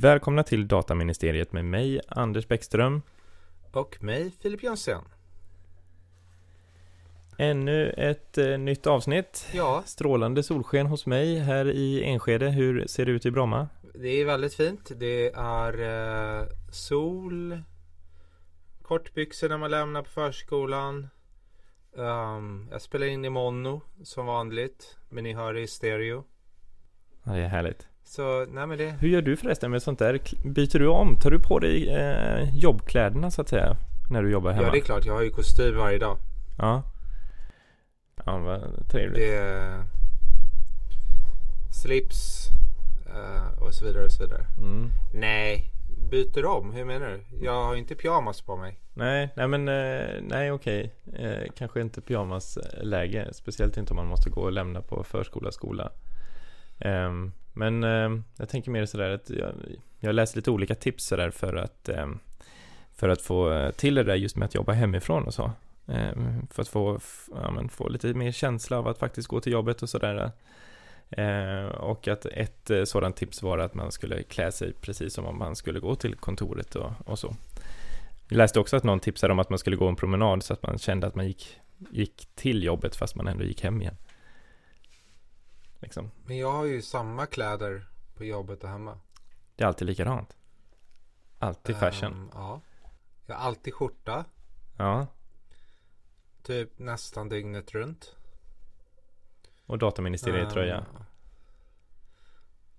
Välkomna till Dataministeriet med mig, Anders Bäckström. Och mig, Filip Jönsson. Ännu ett eh, nytt avsnitt. Ja, Strålande solsken hos mig här i Enskede. Hur ser det ut i Bromma? det är väldigt fint. Det är eh, sol, kortbyxor när man lämnar på förskolan. Ehm, jag spelar in i mono som vanligt, men ni hör det i stereo. Ja, det är härligt. Så, nej det, Hur gör du förresten med sånt där? Byter du om? Tar du på dig eh, jobbkläderna så att säga? När du jobbar hemma? ja det är klart, jag har ju kostym varje dag. Ja. Ja, vad trevligt. Det slips eh, och så vidare och så vidare. Mm. Nej, byter om? Hur menar du? Jag har inte pyjamas på mig. Nej, nej men eh, nej okej. Eh, kanske inte pyjamasläge. Speciellt inte om man måste gå och lämna på förskola, skola. Ehm, men ehm, jag tänker mer sådär att jag, jag läser lite olika tips sådär för att ehm, för att få eh, till det där just med att jobba hemifrån och så. För att få, ja, men få lite mer känsla av att faktiskt gå till jobbet och sådär. Och att ett eh, sådant tips var att man skulle klä sig precis som om man skulle gå till kontoret och, och så. Jag läste också att någon tipsade om att man skulle gå en promenad så att man kände att man gick, gick till jobbet fast man ändå gick hem igen. Liksom. Men jag har ju samma kläder på jobbet och hemma. Det är alltid likadant. Alltid fashion. Ehm, ja. Jag har alltid skjorta. Ja. Typ nästan dygnet runt. Och dataministerietröja. Ehm,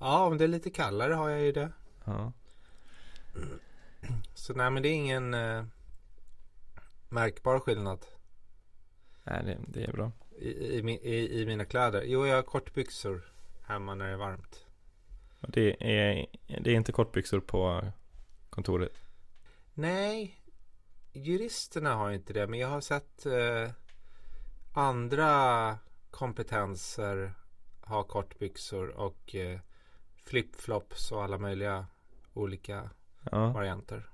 Ja, om det är lite kallare har jag ju det. Ja. Så nej, men det är ingen eh, märkbar skillnad Nej, det, det är bra. i, i, i, i mina kläder. Jo, jag har kortbyxor hemma när det är varmt. Det är, det är inte kortbyxor på kontoret. Nej, juristerna har inte det. Men jag har sett eh, andra kompetenser ha kortbyxor och eh, flipflops och alla möjliga olika Ja, varianter.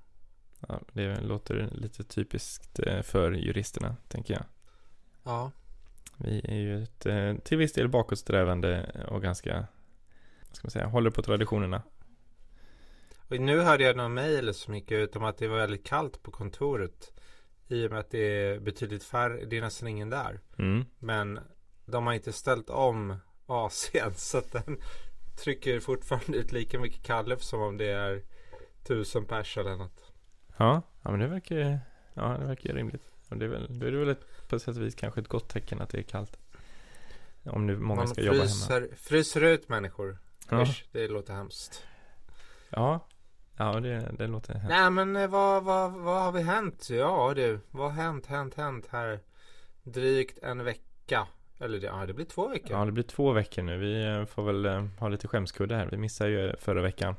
ja det låter lite typiskt eh, för juristerna, tänker jag. Ja, Vi är ju ett, eh, till viss del bakåtsträvande och ganska, vad ska man säga, håller på traditionerna. och nu hörde jag någon mejl som gick ut om att det var väldigt kallt på kontoret. I och med att det är betydligt färre, det är nästan ingen där. Mm. Men de har inte ställt om AC'n så att den trycker fortfarande ut lika mycket kallluft som om det är tusen pers eller något. Ja, ja men det verkar ju, ja det verkar ju rimligt. Och det är väl, då är det väl ett, på sätt och vis kanske ett gott tecken att det är kallt. Om nu många Man ska jobba hemma. fryser, fryser ut människor. Ja, Usch, det låter hemskt. ja, ja det, det låter hemskt. Nej men eh, vad, vad, vad har vi hänt? Ja du, vad har hänt, hänt, hänt här? Drygt en vecka. Eller det, ja, det blir två veckor. Ja, det blir två veckor nu. Vi eh, får väl eh, ha lite skämskudde här. Vi missade ju förra veckan.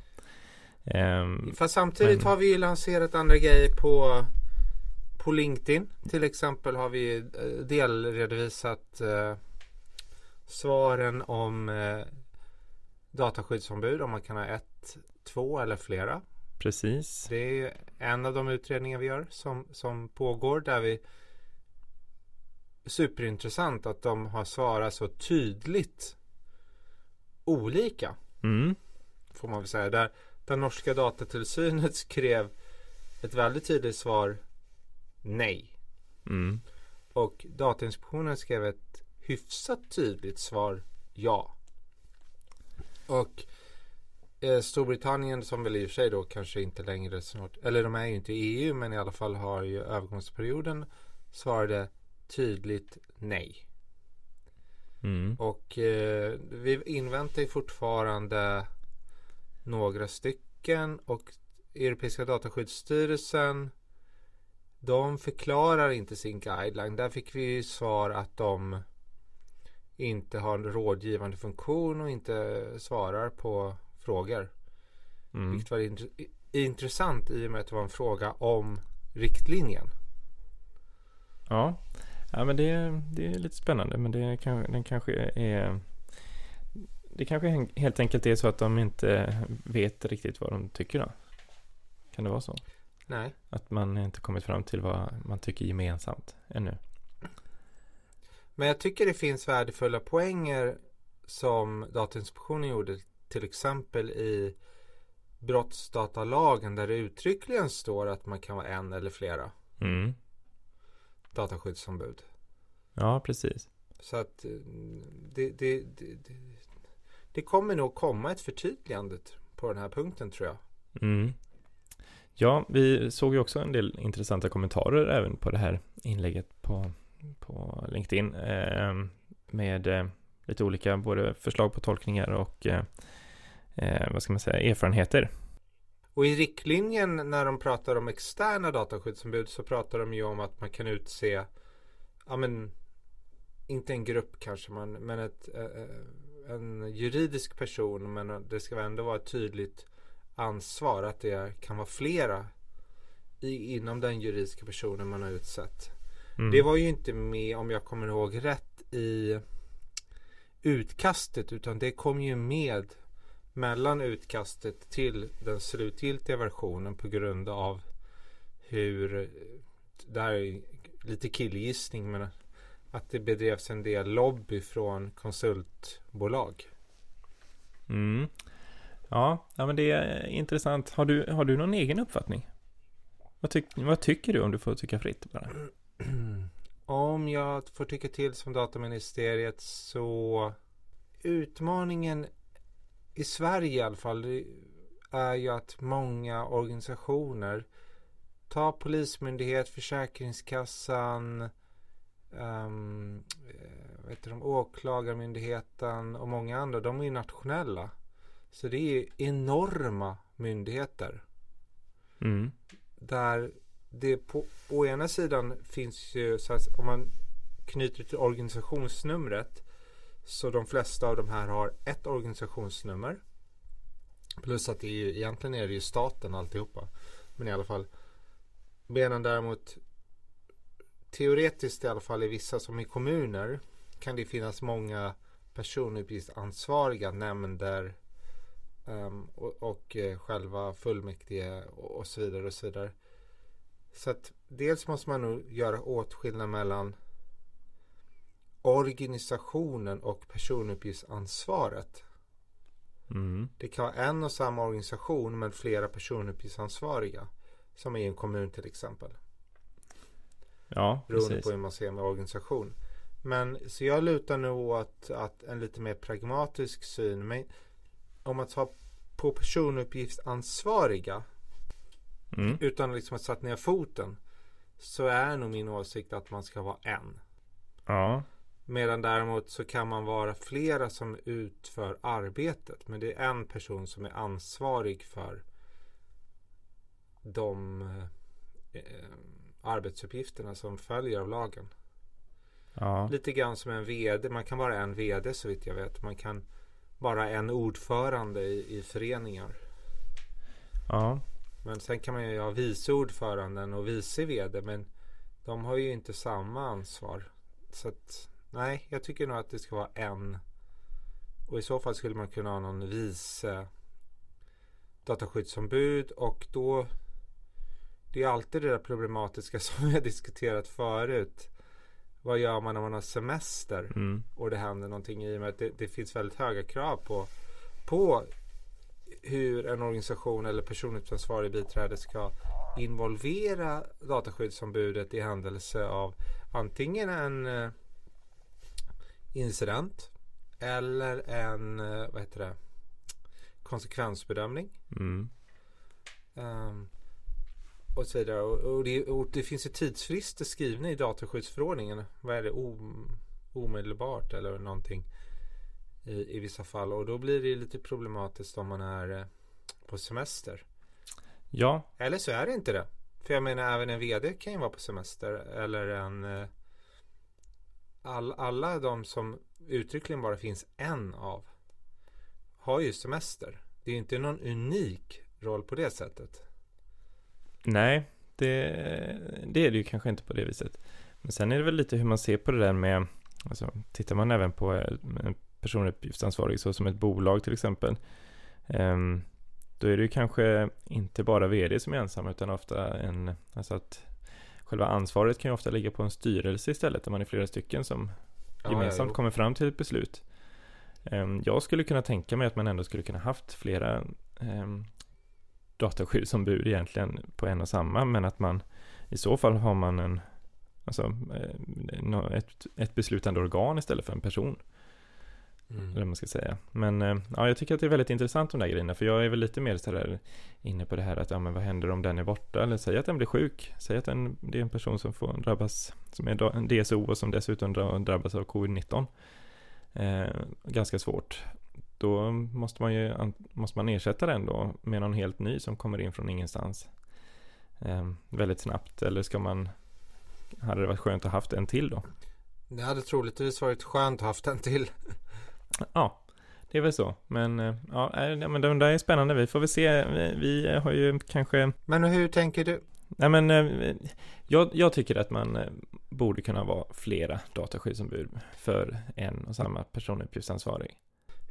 Ehm, Fast samtidigt Men- har vi ju lanserat andra grejer på, på LinkedIn. Till exempel har vi eh, delredovisat eh, svaren om eh, dataskyddsombud. Om man kan ha ett, två eller flera. precis. Det är en av de utredningar vi gör som, som pågår. Där vi superintressant att de har svarat så tydligt olika. Mm. får man väl säga. Där, där norska datatillsynet skrev ett väldigt tydligt svar nej. Mm. Och Datainspektionen skrev ett hyfsat tydligt svar ja. Och eh, Storbritannien som väl i och för sig då kanske inte längre snart, eller de är ju inte i EU men i alla fall har ju övergångsperioden svarade tydligt nej. Mm. Och eh, vi inväntar ju fortfarande några stycken och Europeiska dataskyddsstyrelsen de förklarar inte sin guideline. Där fick vi ju svar att de inte har en rådgivande funktion och inte svarar på frågor. Mm. Vilket var int- intressant i och med att det var en fråga om riktlinjen. Ja. ja, men det, det är lite spännande. Men det kan, den kanske är... Det kanske helt enkelt är så att de inte vet riktigt vad de tycker då. Kan det vara så? Nej. Att man inte kommit fram till vad man tycker gemensamt ännu. Men jag tycker det finns värdefulla poänger som Datainspektionen gjorde till exempel i brottsdatalagen där det uttryckligen står att man kan vara en eller flera Mm. dataskyddsombud. Ja, precis. Så att eh, det, det, det, det, det kommer nog komma ett förtydligande på den här punkten tror jag. Mm. Ja, vi såg ju också en del intressanta kommentarer även på det här inlägget på, på LinkedIn eh, med eh, lite olika både förslag på tolkningar och eh, eh, vad ska man säga, erfarenheter. Och i riktlinjen när de pratar om externa dataskyddsombud så pratar de ju om att man kan utse, ja men, inte en grupp kanske man, men ett, eh, eh en juridisk person men det ska ändå vara tydligt ansvar att det kan vara flera i, inom den juridiska personen man har utsett. Mm. Det var ju inte med, om jag kommer ihåg rätt, i utkastet utan det kom ju med mellan utkastet till den slutgiltiga versionen på grund av hur, det här är lite killgissning men att det bedrevs en del lobby från konsultbolag. Mm. Ja, ja, men det är intressant. Har du, har du någon egen uppfattning? Vad, tyck, vad tycker du om du får tycka fritt bara? Om jag får tycka till som dataministeriet så utmaningen i Sverige i alla fall är ju att många organisationer Ta Polismyndighet, Försäkringskassan um, vet du, Åklagarmyndigheten och många andra. De är ju nationella. Så det är enorma myndigheter. Mm. Där det på å ena sidan finns ju, så här, om man knyter till organisationsnumret så de flesta av de här har ett organisationsnummer. Plus att det är ju, egentligen är det ju staten alltihopa. Men i alla fall. Medan däremot teoretiskt i alla fall i vissa som i kommuner kan det finnas många personuppgiftsansvariga nämnder um, och, och uh, själva fullmäktige och, och så vidare och så vidare. Så att dels måste man nog göra åtskillnad mellan organisationen och personuppgiftsansvaret. Mm. Det kan vara en och samma organisation men flera personuppgiftsansvariga. Som i en kommun till exempel. Ja, Beroende precis. på hur man ser med organisation. Men så jag lutar nog åt att en lite mer pragmatisk syn. Men om man tar på personuppgiftsansvariga Mm. utan liksom att sätta ner foten. Så är nog min åsikt att man ska vara en. Ja, Medan däremot så kan man vara flera som utför arbetet. Men det är en person som är ansvarig för de eh, arbetsuppgifterna som följer av lagen. ja, Lite grann som en vd. Man kan vara en vd så vitt jag vet. Man kan vara en ordförande i, i föreningar. ja, Men sen kan man ju ha vice ordföranden och vice vd. Men de har ju inte samma ansvar. Så att nej, jag tycker nog att det ska vara en. Och i så fall skulle man kunna ha någon vice dataskyddsombud. Och då det är alltid det där problematiska som vi har diskuterat förut. Vad gör man när man har semester? mm. och det händer någonting i och med att det, det finns väldigt höga krav på, på hur en organisation eller personuppgiftsansvarig biträde ska involvera dataskyddsombudet i händelse av antingen en eh, incident eller en eh, vad heter det, konsekvensbedömning. Mm. Ehm, och så vidare. Och, och, det, och det finns ju tidsfrister skrivna i dataskyddsförordningen. Vad är det? Om, omedelbart eller någonting. I, I vissa fall. Och då blir det lite problematiskt om man är eh, på semester. ja, Eller så är det inte det. För jag menar även en vd kan ju vara på semester. Eller en eh, all, Alla de som uttryckligen bara finns en av. Har ju semester. Det är inte någon unik roll på det sättet. Nej, det, det är det ju kanske inte på det viset. Men sen är det väl lite hur man ser på det där med, alltså tittar man även på en personuppgiftsansvarig så som ett bolag till exempel. ehm, då är det ju kanske inte bara vd som är ensam utan ofta en, alltså att själva ansvaret kan ju ofta ligga på en styrelse istället där man är flera stycken som Ja, gemensamt ja, kommer fram till ett beslut. Ehm, Jag skulle kunna tänka mig att man ändå skulle kunna haft flera ehm, dataskyddsombud egentligen på en och samma, men att man i så fall har man en, alltså, eh, ett, ett beslutande organ istället för en person. Mm. Eller man ska säga. Men eh, ja, jag tycker att det är väldigt intressant de där grejerna. För jag är väl lite mer sådär inne på det här att ja, men vad händer om den är borta? Eller säg att den blir sjuk. Säg att den, det är en person som får drabbas, som är en DSO och som dessutom drabbas av covid-19. Eh, ganska svårt. Då måste man ju måste man ersätta den då med någon helt ny som kommer in från ingenstans. Eh, väldigt snabbt. Eller ska man, hade det varit skönt att haft en till då? Det hade troligtvis varit skönt att haft en till. Ja, det är väl så. Men eh, ja, men de där är spännande. Vi får väl se. Vi, vi har ju kanske... Men hur tänker du? Nej, men eh, jag, jag, tycker att man eh, borde kunna vara flera dataskyddsombud för en och samma personuppgiftsansvarig.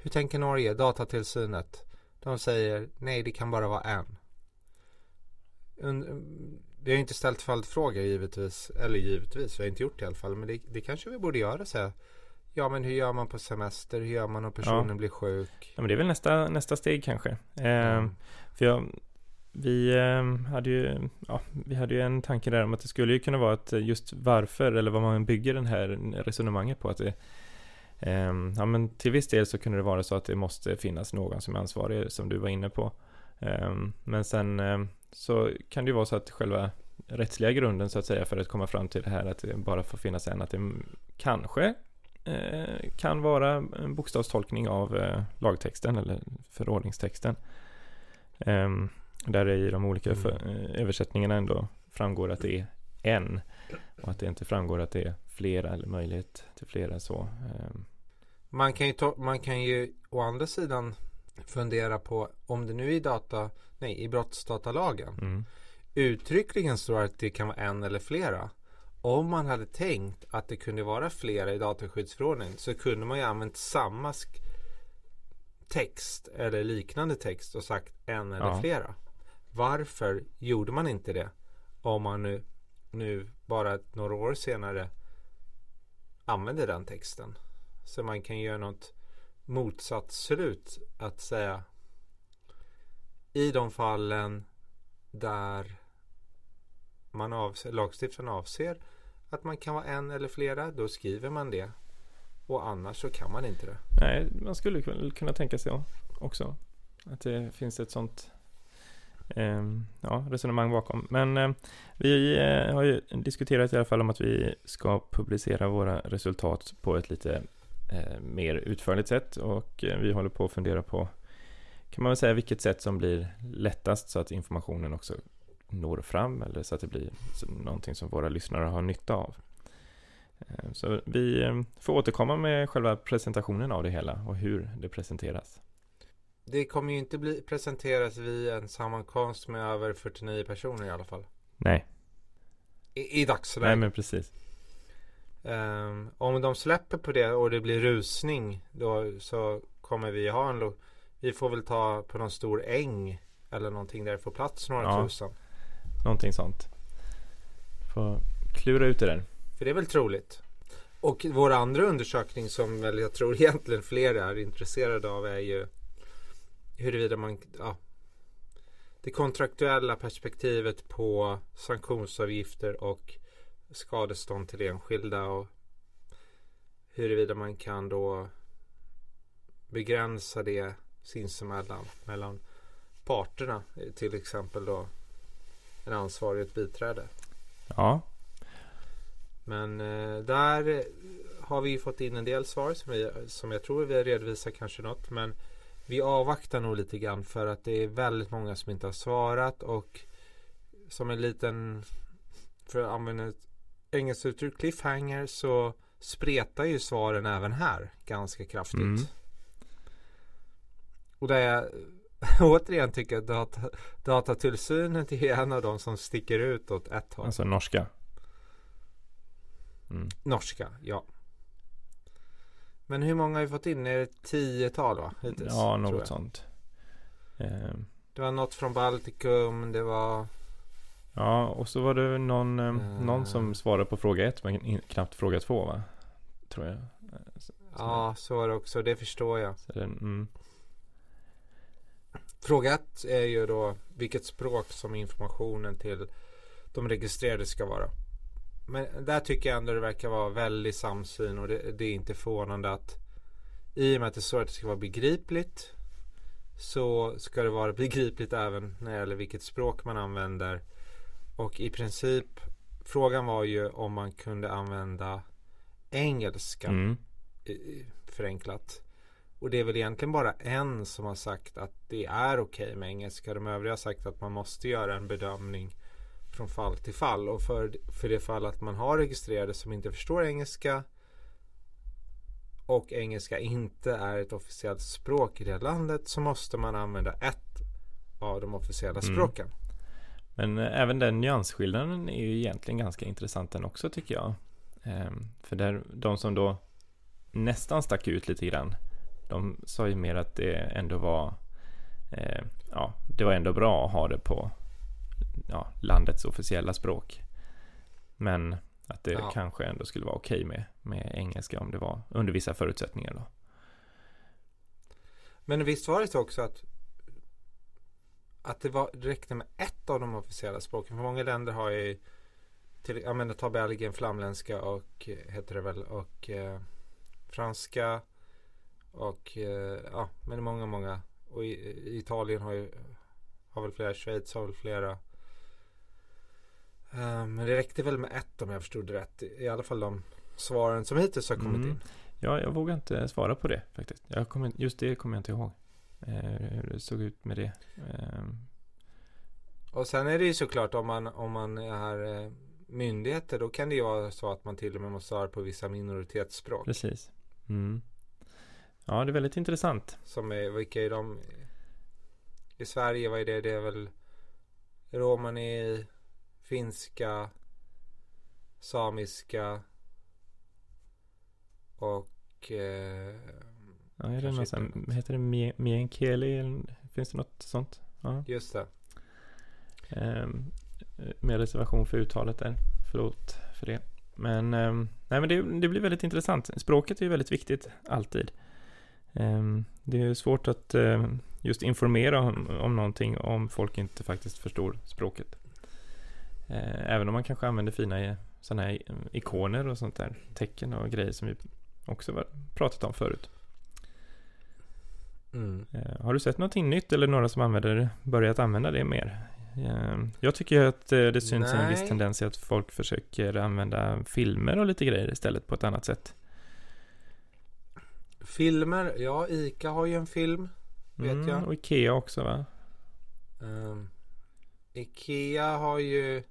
Hur tänker Norge, datatillsynet? De säger nej, det kan bara vara en. Vi har inte ställt följdfrågor givetvis, eller givetvis, vi har inte gjort det i alla fall, men det, det kanske vi borde göra så här Ja men hur gör man på semester? Hur gör man om personen ja. blir sjuk? Ja men det är väl nästa, nästa steg kanske. Eh, mm. För jag, vi eh, hade ju, ja, vi hade ju en tanke där om att det skulle ju kunna vara att just varför eller vad man bygger den här resonemanget på att det Ja men till viss del så kunde det vara så att det måste finnas någon som är ansvarig som du var inne på. Ehm, men sen ehm, så kan det ju vara så att själva rättsliga grunden så att säga för att komma fram till det här att det bara får finnas en att det kanske Eh, kan vara en bokstavstolkning av eh, lagtexten eller förordningstexten. Ehm, där det i de olika mm. Eh, översättningarna ändå framgår att det är en och att det inte framgår att det är flera eller möjlighet till flera så. Ehm. Man kan ju, ta, man kan ju å andra sidan fundera på om det nu i data, nej i brottsdatalagen mm. uttryckligen står att det kan vara en eller flera om man hade tänkt att det kunde vara flera i dataskyddsförordningen så kunde man ju använt samma text eller liknande text och sagt en eller ja. flera. Varför gjorde man inte det? Om man nu, nu bara några år senare använder den texten. Så man kan göra något motsatsslut att säga i de fallen där man avser, lagstiftaren avser att man kan vara en eller flera, då skriver man det. Och annars så kan man inte det. Nej, man skulle kunna tänka sig också. Att det finns ett sånt Ehm, ja, resonemang bakom. Men eh, vi eh, har ju diskuterat i alla fall om att vi ska publicera våra resultat på ett lite eh, mer utförligt sätt. Och eh, vi håller på att fundera på, kan man väl säga, vilket sätt som blir lättast så att informationen också når fram eller så att det blir någonting som våra lyssnare har nytta av. Ehm, så vi eh, får återkomma med själva presentationen av det hela och hur det presenteras. Det kommer ju inte bli presenteras vid en sammankomst med över 49 personer i alla fall. Nej. I, i dagsläget. Nej men precis. Um, om de släpper på det och det blir rusning då så kommer vi ha en Vi får väl ta på någon stor äng eller någonting där det får plats några ja. tusen. Någonting sånt. Får klura ut det där. För det är väl troligt. Och vår andra undersökning som väl jag tror egentligen fler är intresserade av är ju huruvida man, ja, det kontraktuella perspektivet på sanktionsavgifter och skadestånd till enskilda och huruvida man kan då begränsa det sinsemellan mellan parterna till exempel då en ansvarig och ett biträde. Ja. Men eh, där har vi fått in en del svar som, vi, som jag tror vi redovisar kanske något. Men vi avvaktar nog lite grann för att det är väldigt många som inte har svarat och som en liten, för att använda ett engelskt uttryck, cliffhanger så spretar ju svaren även här ganska kraftigt. Mm. Och det är återigen tycker att data, datatillsynet är en av de som sticker ut åt ett håll. Alltså norska? Mm. Norska, ja. Men hur många har vi fått in? Är det tiotal va? Hittills, ja, något sånt. Eh. Det var något från Baltikum, det var... Ja, och så var det någon, eh. någon som svarade på fråga ett men knappt fråga två va? Tror jag. Så ja, så var det också. Det förstår jag. Så mm. Fråga ett är ju då vilket språk som informationen till de registrerade ska vara. Men där tycker jag ändå det verkar vara väldigt samsyn och det, det är inte förvånande att i och med att det står att det ska vara begripligt så ska det vara begripligt även när det gäller vilket språk man använder. Och i princip frågan var ju om man kunde använda engelska Mm. förenklat. Och det är väl egentligen bara en som har sagt att det är okej med engelska. De övriga har sagt att man måste göra en bedömning från fall till fall. Och för, för det fall att man har registrerade som inte förstår engelska och engelska inte är ett officiellt språk i det landet så måste man använda ett av de officiella Mm. språken. Men eh, även den nyansskillnaden är ju egentligen ganska intressant den också tycker jag. Ehm, för där, de som då nästan stack ut lite grann, de sa ju mer att det ändå var, eh, ja, det var ändå bra att ha det på ja, landets officiella språk. Men att det Ja. kanske ändå skulle vara okej med, med engelska om det var under vissa förutsättningar då. Men visst var det så också att att det, var, det räckte med ett av de officiella språken. För många länder har ju till, jag menar ta Belgien, flamländska och eh, heter det väl och eh, franska och eh, ja, men många, många och i, i Italien har ju har väl flera, Schweiz har väl flera. Eh, men det räckte väl med ett om jag förstod rätt. I alla fall de svaren som hittills har kommit Mm. in. Ja, jag vågar inte svara på det faktiskt. Jag kommer, just det kommer jag inte ihåg. Eh, hur det såg ut med det. Ehm, Och sen är det ju såklart om man, om man är eh, myndigheter då kan det ju vara så att man till och med måste svara på vissa minoritetsspråk. Precis. Mm. Ja, det är väldigt intressant. Som är, vilka är de? I Sverige, vad är det? Det är väl romani, finska, samiska och eh, Ja, är det något sån, heter det mie- meänkieli? Finns det något sånt? Ja. just det. Ehm, med reservation för uttalet där. Förlåt för det. Men, ehm, nej, men det, det blir väldigt intressant. Språket är ju väldigt viktigt, alltid. Ehm, det är svårt att ehm, just informera om, om någonting om folk inte faktiskt förstår språket. Eh, även om man kanske använder fina sådana här ikoner och sånt där, tecken och grejer som vi också var, pratat om förut. Mm. Eh, Har du sett någonting nytt eller några som använder, börjat använda det mer? Eh, Jag tycker att det syns en viss Nej. tendens i att folk försöker använda filmer och lite grejer istället på ett annat sätt. Filmer, ja Ica har ju en film. Vet jag. Och Ikea också va? Um, Ikea har ju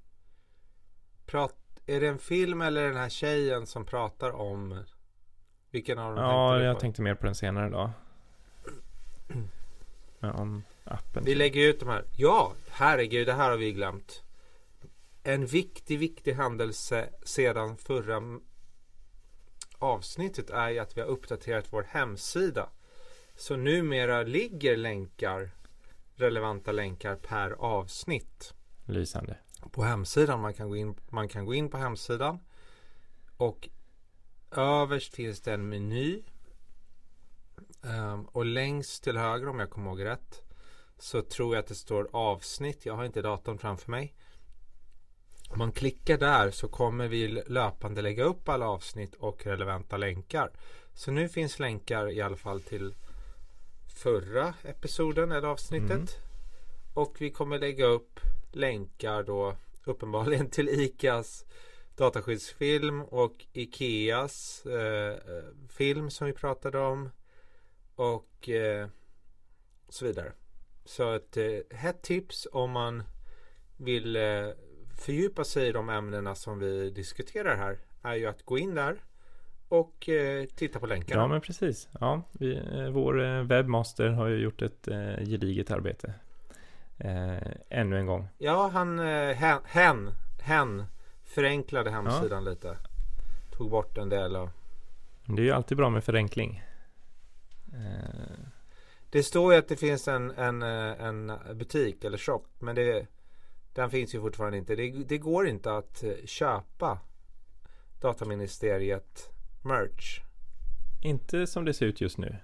prat, Är det en film eller den här tjejen som pratar om Vilken av dem Ja, tänkte jag på? tänkte mer på den senare då. Men om appen. Vi lägger ut de här Ja, herregud, det här har vi glömt En viktig, viktig händelse sedan förra avsnittet är ju att vi har uppdaterat vår hemsida Så numera ligger länkar relevanta länkar per avsnitt Lysande. På hemsidan. Man kan gå in, man kan gå in på hemsidan och överst finns det en meny. Ehm, och längst till höger om jag kommer ihåg rätt så tror jag att det står avsnitt. Jag har inte datorn framför mig. Om man klickar där så kommer vi löpande lägga upp alla avsnitt och relevanta länkar. Så nu finns länkar i alla fall till förra episoden eller avsnittet. Mm. Och vi kommer lägga upp länkar då uppenbarligen till ICAs dataskyddsfilm och Ikeas eh, film som vi pratade om. Och eh, så vidare. Så ett eh, hett tips om man vill eh, fördjupa sig i de ämnena som vi diskuterar här är ju att gå in där och eh, titta på länkarna. Ja, men precis. Ja, vi, eh, vår eh, webbmaster har ju gjort ett eh, gediget arbete. Eh, ännu en gång. Ja, han, eh, hen, hen, hen förenklade hemsidan lite. Tog bort en del Men Det är ju alltid bra med förenkling. Eh, Det står ju att det finns en, en, eh, en butik eller shop. Men det, den finns ju fortfarande inte. Det, det går inte att eh, köpa Dataministeriet merch. inte som det ser ut just nu.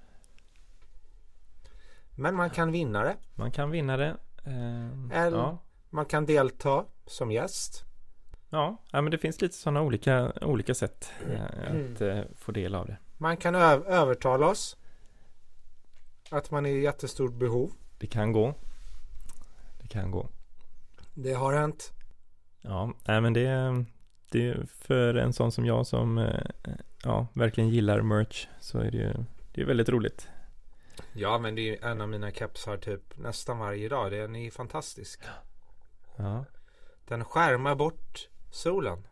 Men man kan vinna det. Man kan vinna det. Eh, Eller- ja. Man kan delta som gäst. Ja, ja, men det finns lite sådana olika, olika sätt eh, Mm. att eh, få del av det. Man kan ö- övertala oss. Att man är i jättestort behov. Det kan gå. Det kan gå. Det har hänt. Ja, nej, men det, det är för en sån som jag som eh, ja, verkligen gillar merch så är det ju det är väldigt roligt. Ja, men det är ju en av mina kepsar typ nästan varje dag. Den är fantastisk. Ja, Den skärmar bort solen.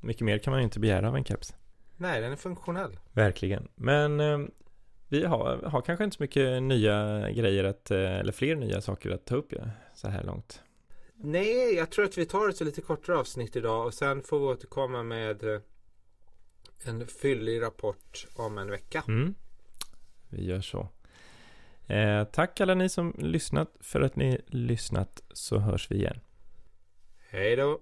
mycket mer kan man ju inte begära av en keps. Nej, den är funktionell. Verkligen. Men eh, vi har, har kanske inte så mycket nya grejer att, eh, eller fler nya saker att ta upp ja, så här långt. Nej, jag tror att vi tar ett lite kortare avsnitt idag och sen får vi återkomma med eh, en fyllig rapport om en vecka. Mm. Vi gör så. Eh, tack alla ni som lyssnat för att ni lyssnat så hörs vi igen. Hej då!